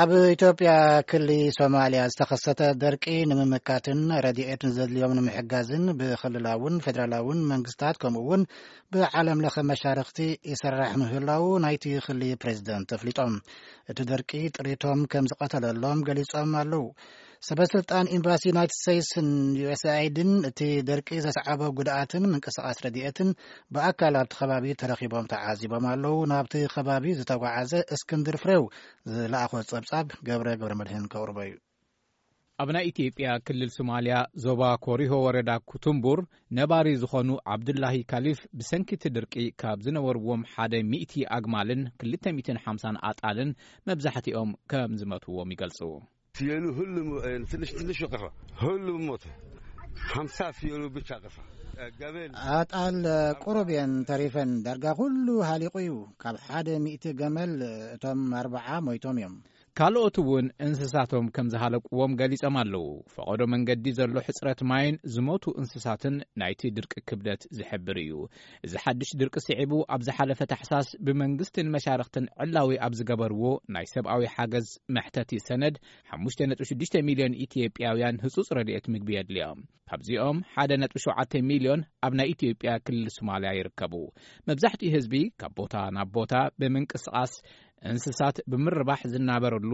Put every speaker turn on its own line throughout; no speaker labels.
ኣብ ኢትዮጵያ ክሊ ሶማሊያ ዝተኸሰተ ደርቂ ንምምካትን ረድኤት ንዘድልዮም ንምሕጋዝን ብክልላውን ፌዴራላውን መንግስታት ከምኡ እውን ብዓለም ለኸ መሻርኽቲ ይስራሕ ምህላው ናይቲ ክሊ ፕሬዚደንት ተፍሊጦም እቲ ደርቂ ጥሪቶም ከም ዝቐተለሎም ገሊፆም ኣለው። ሰበስልጣን ኤምባሲ ዩናይትድ ስቴትስን ዩኤስኣይድን እቲ ደርቂ ዘስዓቦ ጉድኣትን ምንቅስቓስ ረድኤትን ብኣካል ኣብቲ ከባቢ ተረኺቦም ተዓዚቦም ኣለዉ። ናብቲ ከባቢ ዝተጓዓዘ እስክንድር ፍሬው ዝለኣኾ ጸብጻብ ገብረ ገብረ መድህን ከቕርቦ እዩ።
ኣብ ናይ ኢትዮጵያ ክልል ሶማልያ ዞባ ኮሪሆ ወረዳ ኩቱምቡር ነባሪ ዝኾኑ ዓብዱላሂ ካሊፍ ብሰንኪ እቲ ድርቂ ካብ ዝነበርዎም ሓደ ሚእቲ ኣግማልን ክልተ ሚእትን ሓምሳን ኣጣልን መብዛሕትኦም ከም ዝመትዎም ይገልጹ።
ፍየሉ ሁሉ ትንሽ ትንሽ ቀፋ ሁሉ ሞተ ሓምሳ ፍየሉ ብቻ ቀፋ
ኣጣል ቁሩብ እየን ተሪፈን ዳርጋ ኩሉ ሃሊቑ እዩ ካብ ሓደ ሚእቲ ገመል እቶም ኣርብዓ ሞይቶም እዮም
ካልኦት እውን እንስሳቶም ከም ዝሃለቅዎም ገሊጾም ኣለዉ ፈቐዶ መንገዲ ዘሎ ሕፅረት ማይን ዝሞቱ እንስሳትን ናይቲ ድርቂ ክብደት ዝሕብር እዩ እዚ ሓድሽ ድርቂ ስዒቡ ኣብ ዝሓለፈ ታሕሳስ ብመንግስትን መሻርኽትን ዕላዊ ኣብ ዝገበርዎ ናይ ሰብኣዊ ሓገዝ መሕተቲ ሰነድ 5.6 ሚልዮን ኢትዮጵያውያን ህጹጽ ረድኤት ምግቢ የድልዮም። ካብዚኦም 1.7 ሚልዮን ኣብ ናይ ኢትዮጵያ ክልል ሶማልያ ይርከቡ። መብዛሕትኡ ህዝቢ ካብ ቦታ ናብ ቦታ ብምንቅስቓስ እንስሳት ብምርባሕ ዝናበረሉ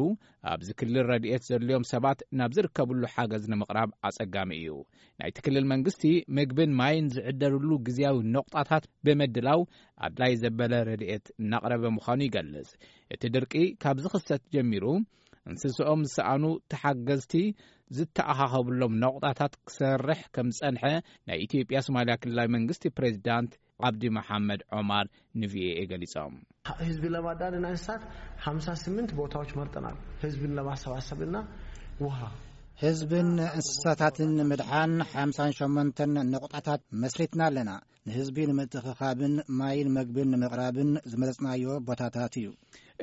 ኣብዚ ክልል ረድኤት ዘድልዮም ሰባት ናብ ዝርከብሉ ሓገዝ ንምቕራብ ኣጸጋሚ እዩ። ናይቲ ክልል መንግስቲ ምግብን ማይን ዝዕደርሉ ግዜያዊ ነቑጣታት ብምድላው ኣድላይ ዘበለ ረድኤት እናቕረበ ምዃኑ ይገልጽ እቲ ድርቂ ካብ ዝኽሰት ጀሚሩ እንስስኦም ዝሰኣኑ ተሓገዝቲ ዝተኣኻኸብሎም ነቑጣታት ክሰርሕ ከም ዝጸንሐ ናይ ኢትዮጵያ ሶማልያ ክልላዊ መንግስቲ ፕሬዚዳንት ዓብዲ መሓመድ ዖማር ንቪኦኤ ገሊፆም።
ህዝብ ለማዳን እና እንስሳት ሃምሳ ስምንት ቦታዎች መርጠናል ህዝብን ለማሰባሰብ እና ውሃ።
ህዝብን እንስሳታትን ንምድሓን ሓምሳን ሸሞንተን ነቝጣታት መስሪትና ኣለና። ንህዝቢ ንምእትኽኻብን ማይን መግብን ንምቕራብን ዝመረጽናዮ ቦታታት እዩ።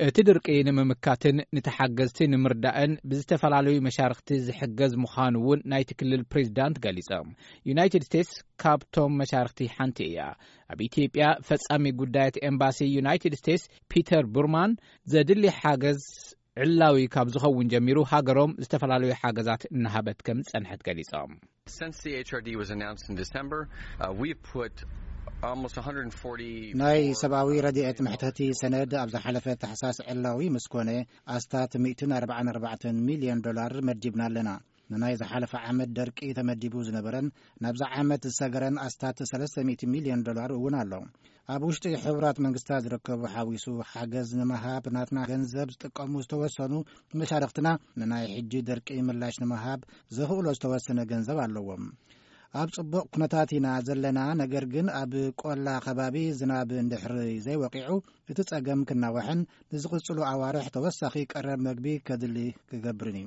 እቲ ድርቂ ንምምካትን ንተሓገዝቲ ንምርዳእን ብዝተፈላለዩ መሻርኽቲ ዝሕገዝ ምዃኑ እውን ናይቲ ክልል ፕሬዚዳንት ገሊፆም። ዩናይትድ ስቴትስ ካብቶም መሻርኽቲ ሓንቲ እያ። ኣብ ኢትዮጵያ ፈፃሚ ጉዳያት ኤምባሲ ዩናይትድ ስቴትስ ፒተር ቡርማን ዘድሊ ሓገዝ ዕላዊ ካብ ዝኸውን ጀሚሩ ሃገሮም ዝተፈላለዩ ሓገዛት እናሃበት ከምዝፀንሐት ገሊፆም።
ናይ ሰብኣዊ ረድኤት መሕተቲ ሰነድ ኣብ ዝሓለፈ ታሕሳስ ዕላዊ ምስ ኮነ ኣስታት ሚእትን ኣርብዓን ኣርባዕተን ሚልዮን ዶላር መዲብና ኣለና። ንናይ ዝሓለፈ ዓመት ደርቂ ተመዲቡ ዝነበረን ናብዛ ዓመት ዝሰገረን ኣስታት ሰለስተ ሚእቲ ሚልዮን ዶላር እውን ኣሎ። ኣብ ውሽጢ ሕቡራት መንግስታት ዝርከቡ ሓዊሱ ሓገዝ ንምሃብ ናትና ገንዘብ ዝጥቀሙ ዝተወሰኑ መሻርኽትና ንናይ ሕጂ ደርቂ ምላሽ ንምሃብ ዘኽእሎ ዝተወሰነ ገንዘብ ኣለዎም። ኣብ ጽቡቕ ኩነታት ኢና ዘለና፣ ነገር ግን ኣብ ቆላ ከባቢ ዝናብ እንድሕሪ ዘይወቂዑ እቲ ጸገም ክናዋሕን ንዝቕጽሉ ኣዋርሕ ተወሳኺ ቀረብ መግቢ ከድሊ ክገብርን እዩ።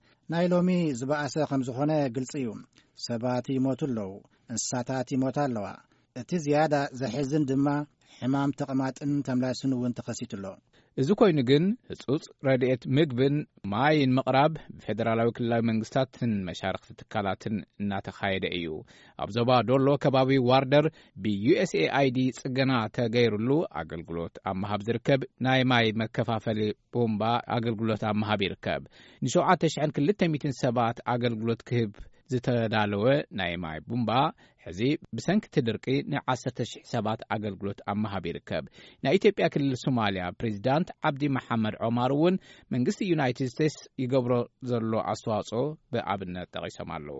ናይ ሎሚ ዝበኣሰ
ከም ዝኾነ ግልጺ እዩ። ሰባት ይሞቱ ኣለዉ፣ እንስሳታት ይሞታ ኣለዋ። እቲ ዝያዳ ዘሕዝን ድማ ሕማም ተቕማጥን ተምላስን እውን ተኸሲቱ ኣሎ።
እዚ ኮይኑ ግን ህጹጽ ረድኤት ምግብን ማይን ምቕራብ ብፌደራላዊ ክልላዊ መንግስታትን መሻርኽቲ ትካላትን እናተኻየደ እዩ። ኣብ ዞባ ዶሎ ከባቢ ዋርደር ብዩኤስኤኣይዲ ጽገና ተገይሩሉ ኣገልግሎት ኣብ ምሃብ ዝርከብ ናይ ማይ መከፋፈሊ ቡምባ ኣገልግሎት ኣብ ምሃብ ይርከብ። ንሸውዓተ ሽሕን ክልተ ሚእትን ሰባት ኣገልግሎት ክህብ ዝተዳለወ ናይ ማይ ቡምባ ሕዚ ብሰንኪ እቲ ድርቂ ንዓሰርተ ሽሕ ሰባት ኣገልግሎት ኣብ ምሃብ ይርከብ። ናይ ኢትዮጵያ ክልል ሶማልያ ፕሬዚዳንት ዓብዲ መሓመድ ዖማር እውን መንግስቲ ዩናይትድ ስቴትስ ይገብሮ ዘሎ ኣስተዋፅኦ ብኣብነት ጠቒሶም ኣለዉ።